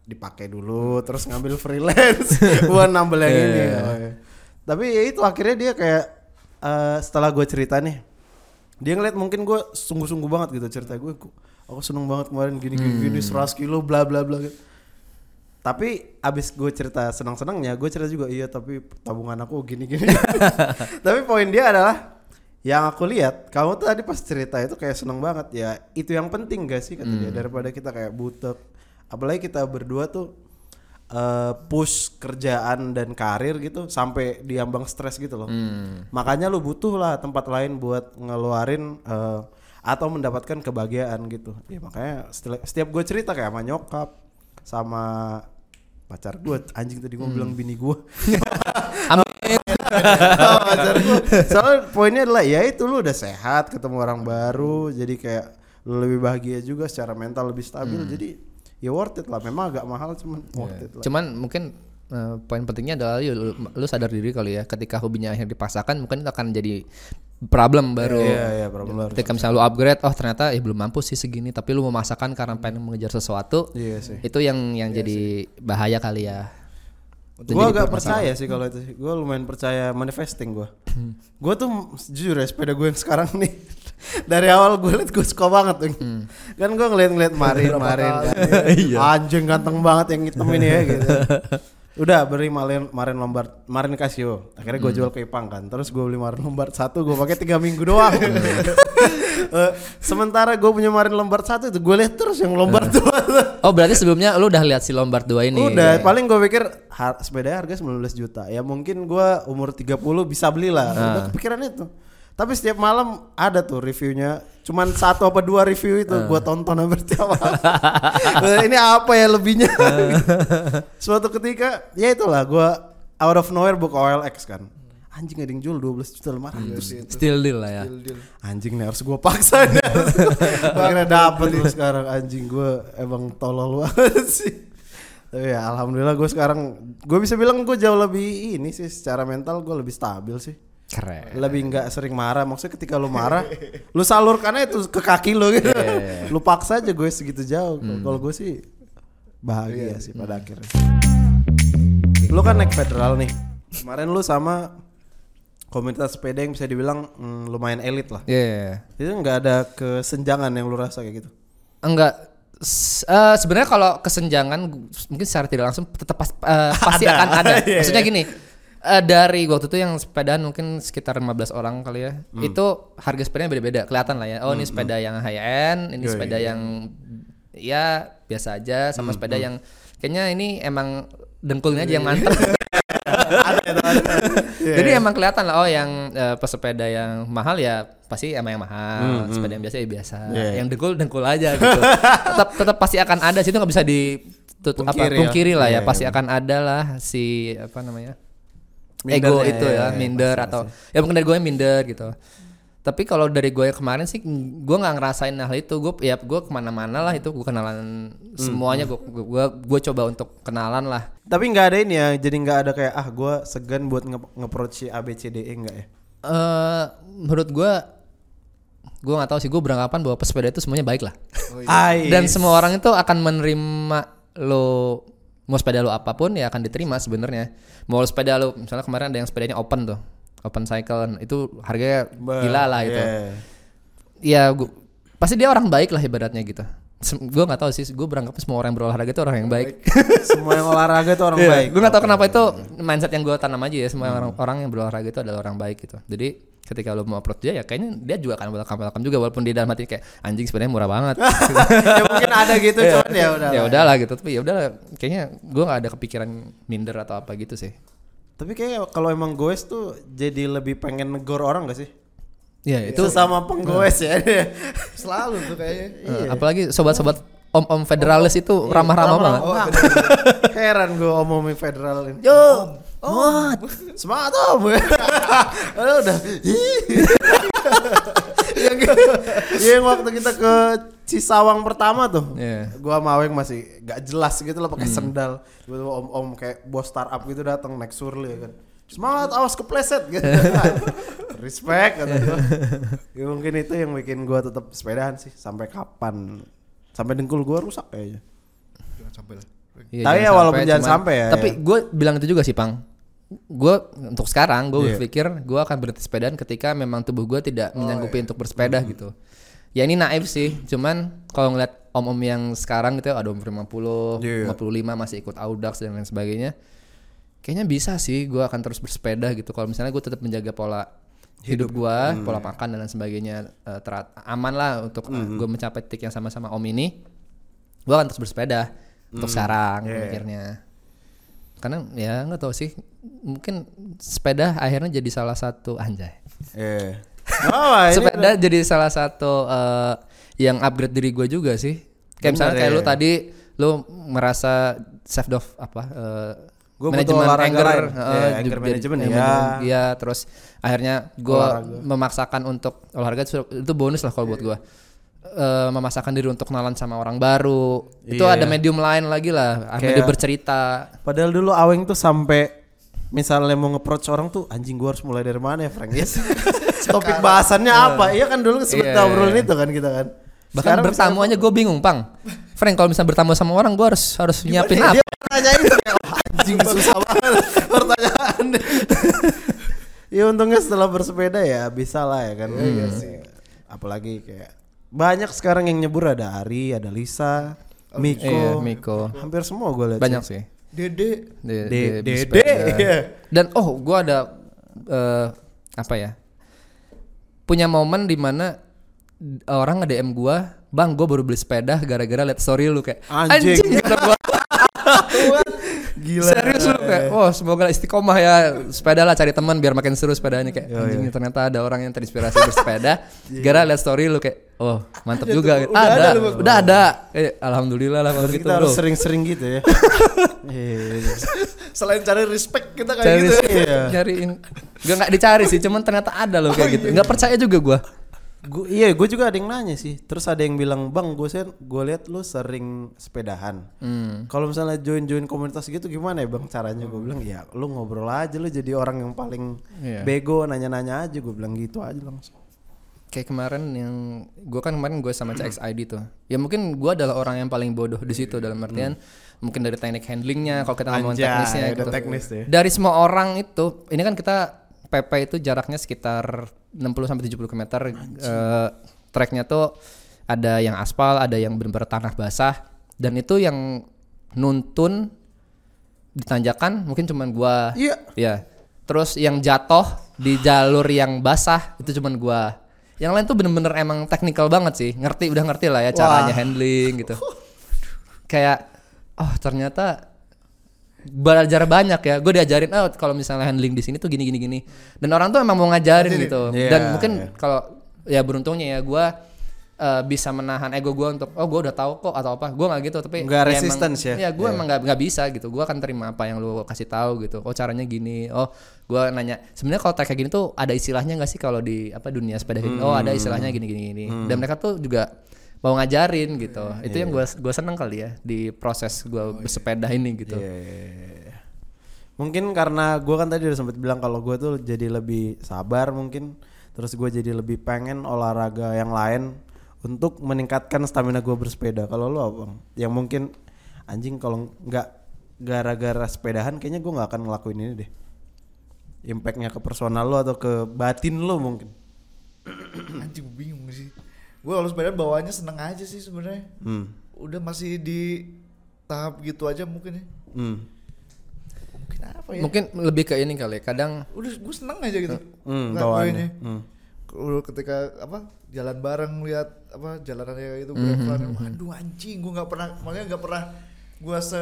dipakai dulu terus ngambil freelance buat nambel yang Iya, ini. iya, iya. Oh, iya. Tapi ya itu akhirnya dia kayak eh, setelah gue cerita nih dia ngeliat mungkin gue sungguh-sungguh banget gitu cerita gue "Ku- aku seneng banget kemarin gini gini, gini 100 kilo bla bla bla gitu. Tapi abis gue cerita senang-senangnya, gue cerita juga iya tapi tabungan aku gini-gini. tapi poin dia adalah yang aku lihat kamu tuh tadi pas cerita itu kayak seneng banget ya itu yang penting gak sih kata dia daripada kita kayak butek. Apalagi kita berdua tuh eh, push kerjaan dan karir gitu sampai diambang stres gitu loh. Makanya lu butuh lah tempat lain buat ngeluarin eh, atau mendapatkan kebahagiaan gitu. Ya makanya setiap, setiap gue cerita kayak sama nyokap sama pacar gue anjing tadi gue bilang bini gue Amin. pacar gue soalnya poinnya adalah ya itu lu udah sehat ketemu orang baru jadi kayak lu lebih bahagia juga secara mental lebih stabil. Jadi ya worth it lah. Memang agak mahal cuman worth it lah. Cuman mungkin eh, poin pentingnya adalah lu, lu, sadar diri kali ya ketika hobinya akhirnya dipaksakan mungkin itu akan jadi problem baru. iya iya problem baru Ketika misalnya lu upgrade, oh ternyata ya belum mampu sih segini, tapi lu memaksakan karena pengen mengejar sesuatu, iya sih itu yang yang jadi bahaya kali ya. Gue agak percaya sih kalau itu gue lumayan percaya manifesting gue gue tuh jujur ya sepeda gue yang sekarang nih Dari awal gue liat gue suka banget tuh. Kan gue ngeliat-ngeliat Marin, Marin. kan. Anjing ganteng banget yang hitam ini ya gitu. Udah beri Marin, Marin Lombard, Marin Casio. Akhirnya gue jual ke Ipang kan. Terus gue beli Marin Lombard satu, gue pakai tiga minggu doang. Eh, sementara gue punya Marin Lombard satu itu gue lihat terus yang Lombard dua. Oh berarti sebelumnya lu udah lihat si Lombard 2 ini. Udah, paling gue pikir har sepedanya harga 19 juta. Ya mungkin gue umur 30 bisa beli lah. Udah kepikiran itu. Tapi setiap malam ada tuh reviewnya. Cuman satu apa dua review itu gue tonton hampir tiap malam. Eh, Ini apa ya lebihnya? Suatu ketika ya itulah gue out of nowhere buka OLX kan. Anjing ada yang jual 12 juta 500. Still deal lah ya. Anjing nih harus gue paksa nih. Akhirnya dapet lu sekarang anjing gue emang tolol banget sih. Tapi ya alhamdulillah gue sekarang gue bisa bilang gue jauh lebih ini sih secara mental gue lebih stabil sih. Keren. Lebih nggak sering marah. Maksudnya ketika lu marah, lu salurkannya itu ke kaki lu gitu. Lu paksa aja gue segitu jauh. Kalau gue sih bahagia sih pada akhirnya. Lu kan naik federal nih. Kemarin lu sama komunitas sepeda yang bisa dibilang mm, lumayan elit lah. Iya. Itu nggak ada kesenjangan yang lu rasa kayak gitu. Enggak S- eh, sebenarnya kalau kesenjangan mungkin secara tidak langsung tetap pas- eh, pasti Ada. akan ada. Iya, Maksudnya iya. gini, eh, dari waktu itu yang sepedaan mungkin sekitar 15 orang kali ya. Hmm. Itu harga sepedanya beda-beda, kelihatan lah ya. Oh, ini sepeda yang high end, ini Yoi. sepeda yang ya biasa aja sama Hmm, sepeda yang kayaknya ini emang dengkulnya aja yang mantep. Jadi emang kelihatan lah oh yang eh, pesepeda yang mahal ya pasti emang yang mahal, sepeda yang biasa ya biasa. Yeah. Yang dengkul dengkul aja gitu. tetap tetap pasti akan ada sih itu nggak bisa ditutup apa ya. pungkiri lah ya, Iya, pasti iya. akan ada lah si apa namanya? Mindernya, ego itu iya, ya, iya, minder pasti, atau ya mungkin dari gue minder gitu. Tapi kalau dari gue kemarin sih gue nggak ngerasain hal itu. Gue ya gue ke mana-mana lah itu gue kenalan semuanya gue gue gue coba untuk kenalan lah. Tapi nggak ada ini ya, jadi nggak ada kayak ah gue segan buat nge si ABCDE enggak ya? eh menurut gue gue nggak tahu sih gue beranggapan bahwa pesepeda itu semuanya baik lah Ais. dan semua orang itu akan menerima lo mau sepeda lo apa pun ya akan diterima sebenarnya. Mau sepeda lo misalnya kemarin ada yang sepedanya open tuh open cycle itu harganya Bah, gila lah itu. iya. ya gua, pasti dia orang baik lah ibaratnya gitu. Gue nggak tahu sih gue beranggapan semua orang yang berolahraga itu orang yang baik. Semua yang olahraga tuh orang Iya, baik. Gue gak tahu kenapa itu mindset yang gue tanam aja ya semua orang orang yang berolahraga itu adalah orang baik gitu. Jadi ketika lo mau approach dia ya kayaknya dia juga akan welcome welcome juga walaupun di dalam hati kayak anjing sebenarnya murah banget. ya mungkin ada gitu cuman ya udah. ya udahlah gitu tapi ya udah kayaknya gue nggak ada kepikiran minder atau apa gitu sih. Tapi kayak kalau emang goes tuh jadi lebih pengen negor orang gak sih? Ya Itu sama penggoes ya. Selalu tuh kayaknya. eh, apalagi sobat-sobat om-om federalis itu ramah-ramah banget. Oh, Heran gue omongin federal ini. Yo, what? Semangat om. Aduh, udah. yang, yang waktu kita ke Cisawang pertama tuh. Iya. Gua sama Aweng masih gak jelas gitu loh pakai sendal. Tiba-tiba om-om kayak bos startup gitu datang naik surli ya kan. Semangat awas kepleset gitu. Respect kata gua. Ya, mungkin itu yang bikin gua tetap sepedahan sih sampai kapan. Sampai dengkul gua rusak kayaknya. Jangan sampai lah. Iya, Tapi ya walaupun jangan cuman- sampai ya, Tapi ya. gue bilang itu juga sih, Pang. Gue untuk sekarang gue Iya. berpikir gue akan berhenti sepedaan ketika memang tubuh gue tidak Oh, menyanggupi iya. untuk bersepeda gitu. Ya ini naif sih, cuman kalau ngeliat om-om yang sekarang gitu ada umur 50, Iya. 55 masih ikut Audax dan lain sebagainya. Kayaknya bisa sih gue akan terus bersepeda gitu kalau misalnya gue tetap menjaga pola hidup gue, Hmm. pola makan dan lain sebagainya eh, terat- aman lah untuk Hmm. gue mencapai titik yang sama-sama om ini. Gue akan terus bersepeda untuk sekarang Iya. mikirnya. Karena ya nggak tahu sih, mungkin sepeda akhirnya jadi salah satu anjay. Iya. Oh, ini sepeda jadi salah satu eh, yang upgrade diri gue juga sih. Kayak misalnya Bener, kayak ya. lu tadi lu merasa self of apa eh, Gua butuh manajemen anger, lain. eh, Iya, anger eh, ya. manajemen, iya, terus akhirnya gue memaksakan untuk olahraga itu, itu bonus lah kalau buat gue. Eh, memaksakan diri untuk kenalan sama orang baru itu Iya. ada medium lain lagi lah Kayak- medium bercerita Padahal dulu Aweng tuh sampai misalnya mau nge-approach orang tuh anjing gua harus mulai dari mana ya Frank? Yes. Topik bahasannya apa? Iya kan dulu sempat Iya, ngobrolin iya. itu kan kita kan. bahkan Sekarang bertamu aja gue bingung pang Frank kalau misalnya bertamu sama orang gue harus harus nyiapin apa Dia nanyain tuh kayak "Wah, anjing susah banget pertanyaan. ya untungnya setelah bersepeda ya bisa lah ya kan. Iya sih. apalagi kayak banyak sekarang yang nyebur ada Ari, ada Lisa, Miko. Iya, Miko. Hampir semua gue lihat. Banyak sih. Dede De- De- de- Dede, bersepeda. iya. Dan oh, gua ada eh, apa ya? Punya momen di mana orang nge-DM gua, "Bang, gua baru beli sepeda gara-gara liat story lu kayak Anjing. kata gua. Gila. Serius lu kayak, oh semoga istiqomah ya sepeda lah cari teman biar makin seru sepedanya kayak anjing ternyata ada orang yang terinspirasi bersepeda gara liat story lu kayak oh mantep juga gitu. udah ada, ada Bang. udah ada Eh, alhamdulillah lah kalau Berarti gitu kita harus sering-sering gitu ya. Iya. selain cari respect kita kayak cari gitu Iya. nyariin gak nggak dicari sih cuman ternyata ada loh kayak gitu nggak percaya juga gua Gua, iya, gue juga ada yang nanya sih. Terus ada yang bilang, bang, gue sen, gue lihat lu sering sepedahan. Hmm. Kalau misalnya join-join komunitas gitu gimana ya bang caranya? Gue bilang, ya lu ngobrol aja lu jadi orang yang paling Iya. bego, nanya-nanya aja. Gue bilang gitu aja langsung. Kayak kemarin yang gua kan kemarin gue sama CXID tuh ya mungkin gua adalah orang yang paling bodoh di situ dalam artian mungkin dari teknik handlingnya kalau kita ngomong teknisnya udah gitu. teknis ya. dari semua orang itu ini kan kita PP itu jaraknya sekitar 60 sampai 70 km eh treknya tuh ada yang aspal ada yang benar-benar tanah basah dan itu yang nuntun ditanjakan mungkin cuman gua Iya. Ya. Terus yang jatuh di jalur yang basah itu cuman gua. Yang lain tuh bener-bener emang teknikal banget sih. Ngerti udah ngerti lah ya caranya handling gitu. Kayak oh ternyata belajar banyak ya. Gue diajarin oh kalau misalnya handling di sini tuh gini gini gini. Dan orang tuh emang mau ngajarin gitu. Iya, Dan mungkin iya. kalau ya beruntungnya ya gua eh, bisa menahan ego gua untuk oh gua udah tahu kok atau apa. Gua nggak gitu tapi Nggak emang- resistance ya? Iya, gue emang nggak nggak bisa gitu. Gue akan terima apa yang lu kasih tahu gitu. Oh caranya gini. Oh, gue nanya. Sebenarnya kalau kayak gini tuh ada istilahnya nggak sih kalau di apa dunia sepeda gini? Oh ada istilahnya gini gini gini. Dan mereka tuh juga mau ngajarin gitu. Itu yang gue gue seneng kali ya di proses gue bersepeda ini gitu. Iya. Mungkin karena gue kan tadi udah sempet bilang kalau gue tuh jadi lebih sabar mungkin. Terus gue jadi lebih pengen olahraga yang lain untuk meningkatkan stamina gue bersepeda. Kalau lo apa? Bang? Yang mungkin anjing kalau nggak gara-gara sepedahan kayaknya gue nggak akan ngelakuin ini deh. Impactnya ke personal lo atau ke batin lo mungkin. anjing bingung sih gue kalau sepeda bawaannya seneng aja sih sebenarnya Hmm. udah masih di tahap gitu aja mungkin ya Hmm. mungkin apa ya Mungkin lebih ke ini kali. ya, Kadang udah gue seneng aja gitu Hmm, bawaannya. Hmm. Kalau ketika apa jalan bareng lihat apa jalanannya kayak gitu Mhm, gravelan waduh anjing gue nggak pernah maksudnya nggak pernah gue se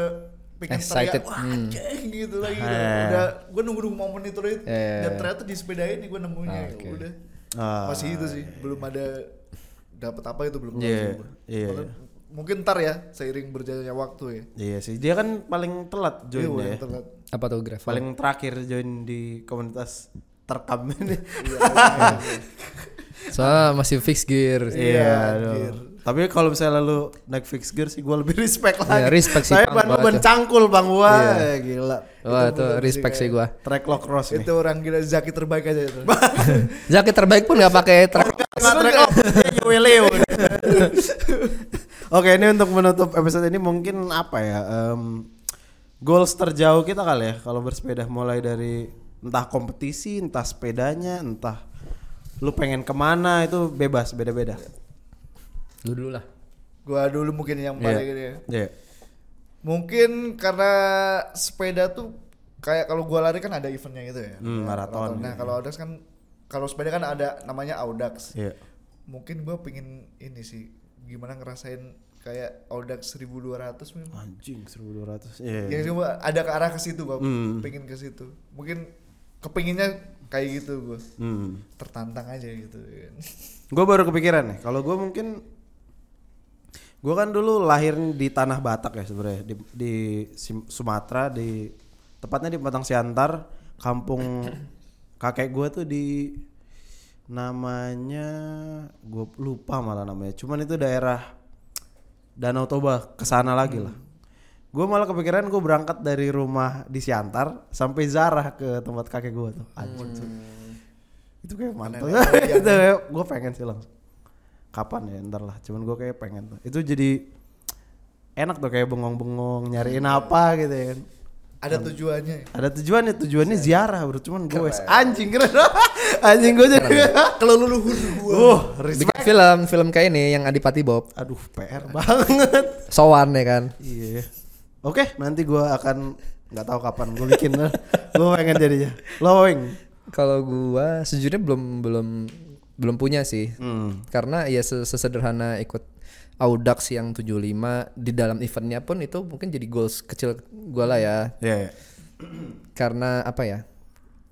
pengen Excited, teriak wah hmm. anjing gitu lagi gitu. Udah gue nunggu nunggu momen itu itu Eh. dan ternyata di sepeda ini gue nemunya Ah, oke. udah Ah. masih itu sih belum ada dapat apa itu belum Iya, sih gua. iya, iya. mungkin ntar ya seiring berjalannya waktu ya Iya sih, dia kan paling telat Iya, join udah ya. telat. apa tuh gravel? Paling terakhir join di komunitas terkam ini. Soalnya masih fix gear. Iya, aduh. anjir. Tapi kalau misalnya lu naik fix gear sih gue lebih respect Iya, lagi. respect sih, Saya Bang, ban banget ban tuh. cangkul bang gua, Iya. Eh, gila. Wah Itu respect sih gua. Track lock cross nih. itu orang gila Zaki terbaik aja itu Jaket terbaik pun nggak pakai track. Nggak track lock. Oke, ini untuk menutup episode ini mungkin apa ya? em, goals terjauh kita kali ya kalau bersepeda mulai dari entah kompetisi, entah sepedanya, entah lu pengen ke mana itu bebas beda-beda. Lu dulu lah. gua dulu mungkin yang Iya. paling ini ya Iya. Mungkin karena sepeda tuh kayak kalau gua lari kan ada eventnya gitu ya. Hmm, Ya, maraton Nah, gitu. kalau Audax kan kalau sepeda kan ada namanya Audax. Iya. Mungkin gua pengen ini sih gimana ngerasain kayak Audax 1200 mungkin. Anjing 1200. Iya. Ya gua ada ke arah ke situ gua Hmm. pengen ke situ. Mungkin kepinginnya kayak gitu gua. Hmm. Tertantang aja gitu kan. Gue baru kepikiran nih. Kalau gue mungkin gue kan dulu lahir di tanah Batak ya sebenarnya di, di Sumatera di tepatnya di Batang Siantar, kampung kakek gue tuh di namanya gue lupa malah namanya. Cuman itu daerah Danau Toba ke sana lagi lah. Gue malah kepikiran gue berangkat dari rumah di Siantar sampai Zarah ke tempat kakek gue tuh. Anjing tuh. Itu kayak mantap. itu gue pengen sih langsung. Kapan ya ntar lah. Cuman gue kayak pengen tuh. Itu jadi enak tuh kayak bengong-bengong nyariin apa gitu ya kan. ada tujuannya. Ada tujuannya, tujuannya ziarah bro, cuman gue anjing keren. anjing gue jadi. Kalau leluhur gua. Uh, Bikin respect. film, film kayak ini yang Adipati Bob. Aduh, PR banget. Sowan ya kan. Iya. Oke, nanti gue akan nggak tahu kapan gue bikin. gue pengen jadinya. Lo Weng. Kalau gua sejujurnya belum belum belum punya sih. Hmm. Karena ya ses- sesederhana ikut Audax yang 75 di dalam eventnya pun itu mungkin jadi goals kecil gua lah ya. Iya. iya. Karena apa ya?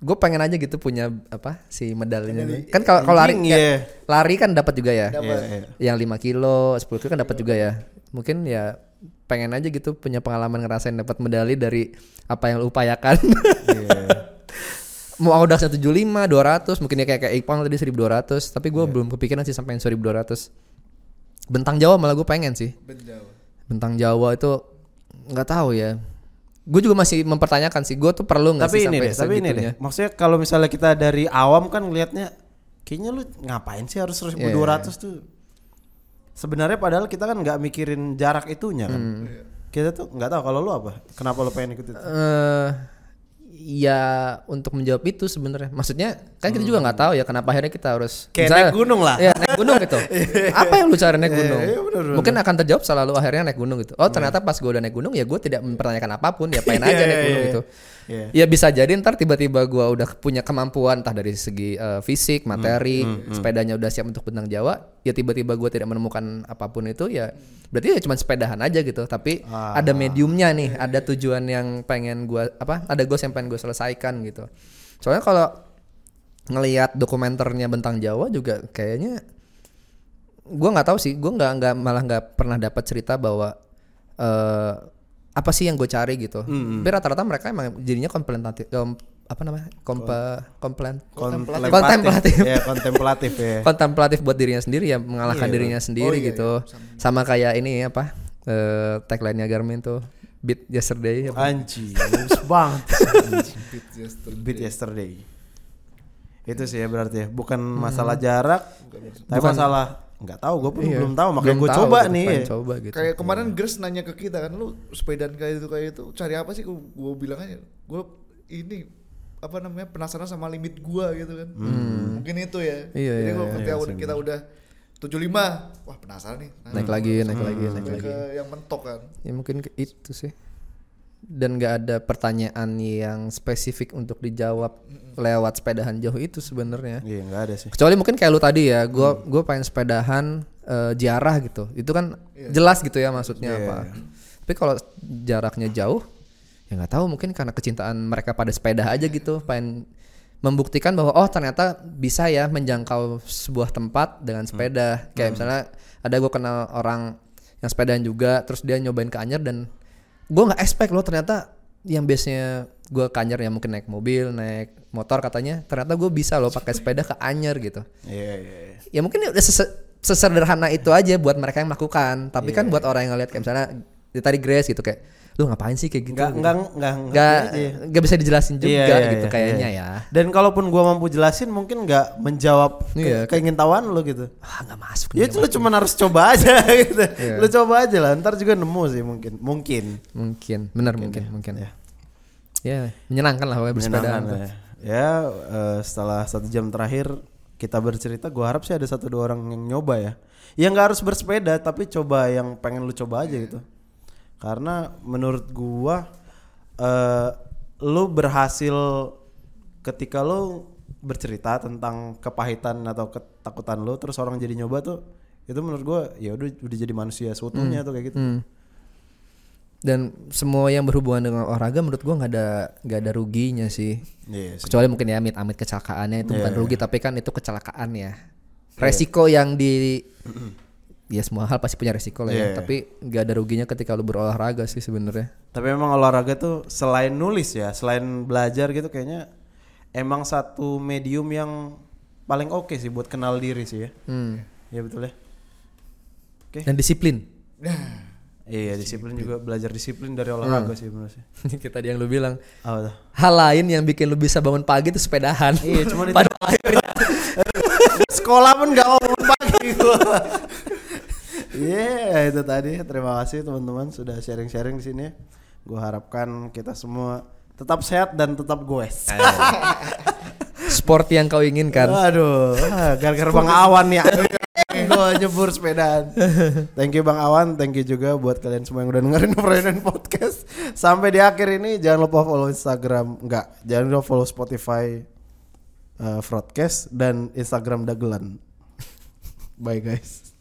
Gue pengen aja gitu punya apa si medalinya. Kan kalau kalau lari Anjing, ya, iya. lari kan dapat juga ya. Iya, iya. Yang 5 kilo, 10 kilo kan dapat juga ya. Mungkin ya pengen aja gitu punya pengalaman ngerasain dapat medali dari apa yang lu upayakan. Iya. Mau Audax 75, 200, mungkin ya kayak kayak Iqbal tadi 1200, tapi gua belum kepikiran sih sampai yang 1200. Bentang Jawa malah gue pengen sih. Benjauh. Bentang Jawa itu nggak tahu ya. Gue juga masih mempertanyakan sih, gue tuh perlu nggak sih ini sampai deh, tapi ini deh. Maksudnya kalau misalnya kita dari awam kan ngelihatnya kayaknya lu ngapain sih harus 1200 Iya. tuh. Sebenarnya padahal kita kan nggak mikirin jarak itunya kan. Hmm. Kita tuh nggak tahu kalau lu apa. Kenapa lu pengen ikut itu? eh ya untuk menjawab itu sebenarnya maksudnya kan kita juga nggak tahu ya kenapa akhirnya kita harus Kayak misalnya- naik gunung lah. ya naik gunung gitu apa yang lu cari naik gunung iya, bener, bener. mungkin akan terjawab selalu akhirnya naik gunung gitu oh ternyata pas gue udah naik gunung ya gue tidak mempertanyakan apa pun ya pengen aja Iya, naik iya, gunung iya. gitu Iya. ya bisa jadi ntar tiba-tiba gue udah punya kemampuan entah dari segi eh, fisik materi Hmm, sepedanya udah siap untuk bentang Jawa ya tiba-tiba gue tidak menemukan apa pun itu ya berarti ya cuma sepedahan aja gitu. Tapi Ah. ada mediumnya nih ada tujuan yang pengen gue apa ada goals yang pengen gue selesaikan gitu. Soalnya kalau ngelihat dokumenternya bentang Jawa juga kayaknya gue nggak tahu sih gue nggak nggak malah nggak pernah dapat cerita bahwa eh apa sih yang gue cari gitu tapi rata-rata mereka emang jadinya kontemplatif kom- apa namanya kompa komplen Kontemplatif. kontemplatif Ya, kontemplatif ya. kontemplatif buat dirinya sendiri ya mengalahkan Iya. dirinya sendiri gitu sama kayak ini apa eh tagline-nya Garmin tuh beat yesterday apa? Anjing, bagus banget. Anjing. Beat yesterday. Beat yesterday. Itu sih ya berarti ya, bukan masalah jarak, tapi masalah nggak tahu gue pun Iya. belum tahu makanya gue coba gitu, nih. coba gitu Kayak kemarin Grace nanya ke kita kan lu sepedaan kayak itu kayak itu cari apa sih? Gue bilang aja gue ini apa namanya penasaran sama limit gua gitu kan. Mungkin itu ya. Iya, Jadi iya, kalau iya, ketika udah kita udah 75, wah penasaran nih. Nah, naik lagi naik lagi naik lagi yang mentok kan. ya mungkin ke itu sih dan nggak ada pertanyaan yang spesifik untuk dijawab lewat sepedahan jauh itu sebenarnya. Iya nggak ada sih. kecuali mungkin kayak lu tadi ya gue gue pengen sepedahan eh, ziarah gitu. Itu kan jelas gitu ya maksudnya apa. Tapi kalau jaraknya jauh ya nggak tahu mungkin karena kecintaan mereka pada sepeda aja gitu pengen membuktikan bahwa oh ternyata bisa ya menjangkau sebuah tempat dengan sepeda. Kayak misalnya ada gue kenal orang yang sepedaan juga terus dia nyobain ke Anyer dan gue nggak expect loh ternyata yang biasanya gue ke Anyer ya mungkin naik mobil naik motor katanya ternyata gue bisa loh pakai sepeda ke Anyer gitu Iya iya. iya. ya mungkin udah sese- sesederhana itu aja buat mereka yang melakukan tapi kan buat orang yang ngeliat kayak misalnya ya tadi Grace gitu kayak lu ngapain sih kayak gitu Nggak gitu. nggak nggak nggak iya. nggak bisa dijelasin juga Iya, iya, gitu iya, kayaknya iya. ya Dan kalaupun gua mampu jelasin mungkin nggak menjawab ke, Iya, keingintahuan lu gitu. ah nggak masuk Ya itu lu cuma harus coba aja gitu. Iya. Lu coba aja lah, ntar juga nemu sih mungkin. Mungkin. mungkin benar mungkin mungkin ya menyenangkan lah pokoknya bersepedaan Menyenangkan lah ya. Ya eh, setelah satu jam terakhir kita bercerita, gua harap sih ada satu dua orang yang nyoba ya. Yang nggak harus bersepeda tapi coba yang pengen lu coba aja gitu. Karena menurut gua eh lu berhasil ketika lu bercerita tentang kepahitan atau ketakutan lu terus orang jadi nyoba tuh itu menurut gua ya udah udah jadi manusia seutuhnya tuh kayak gitu. Hmm. dan semua yang berhubungan dengan olahraga menurut gua nggak ada nggak ada ruginya sih Iya sih. kecuali mungkin ya amit amit kecelakaannya itu Iya, bukan iya. rugi tapi kan itu kecelakaan ya resiko yang di ya semua hal pasti punya resiko lah ya Iya. tapi nggak ada ruginya ketika lu berolahraga sih sebenarnya Tapi emang olahraga tuh selain nulis ya, selain belajar gitu kayaknya emang satu medium yang paling oke sih buat kenal diri sih ya. hmm. Iya betul ya. Oke. dan disiplin Iya disiplin juga belajar disiplin dari olahraga sih menurut saya. kita tadi yang lu bilang tuh? hal lain yang bikin lu bisa bangun pagi itu sepedahan Iya cuma itu. pada Sekolah pun gak mau bangun pagi gua. Iya itu tadi. Terima kasih teman-teman sudah sharing-sharing di sini. Gue harapkan kita semua tetap sehat dan tetap goes. Sport yang kau inginkan. Aduh, ah, gara-gara Bang Awan ya. Gue nyebur sepedaan. Thank you Bang Awan, thank you juga buat kalian semua yang udah dengerin Permainan Podcast. Sampai di akhir ini jangan lupa follow Instagram, enggak, jangan lupa follow Spotify uh, Broadcast dan Instagram Dagelan. Bye guys.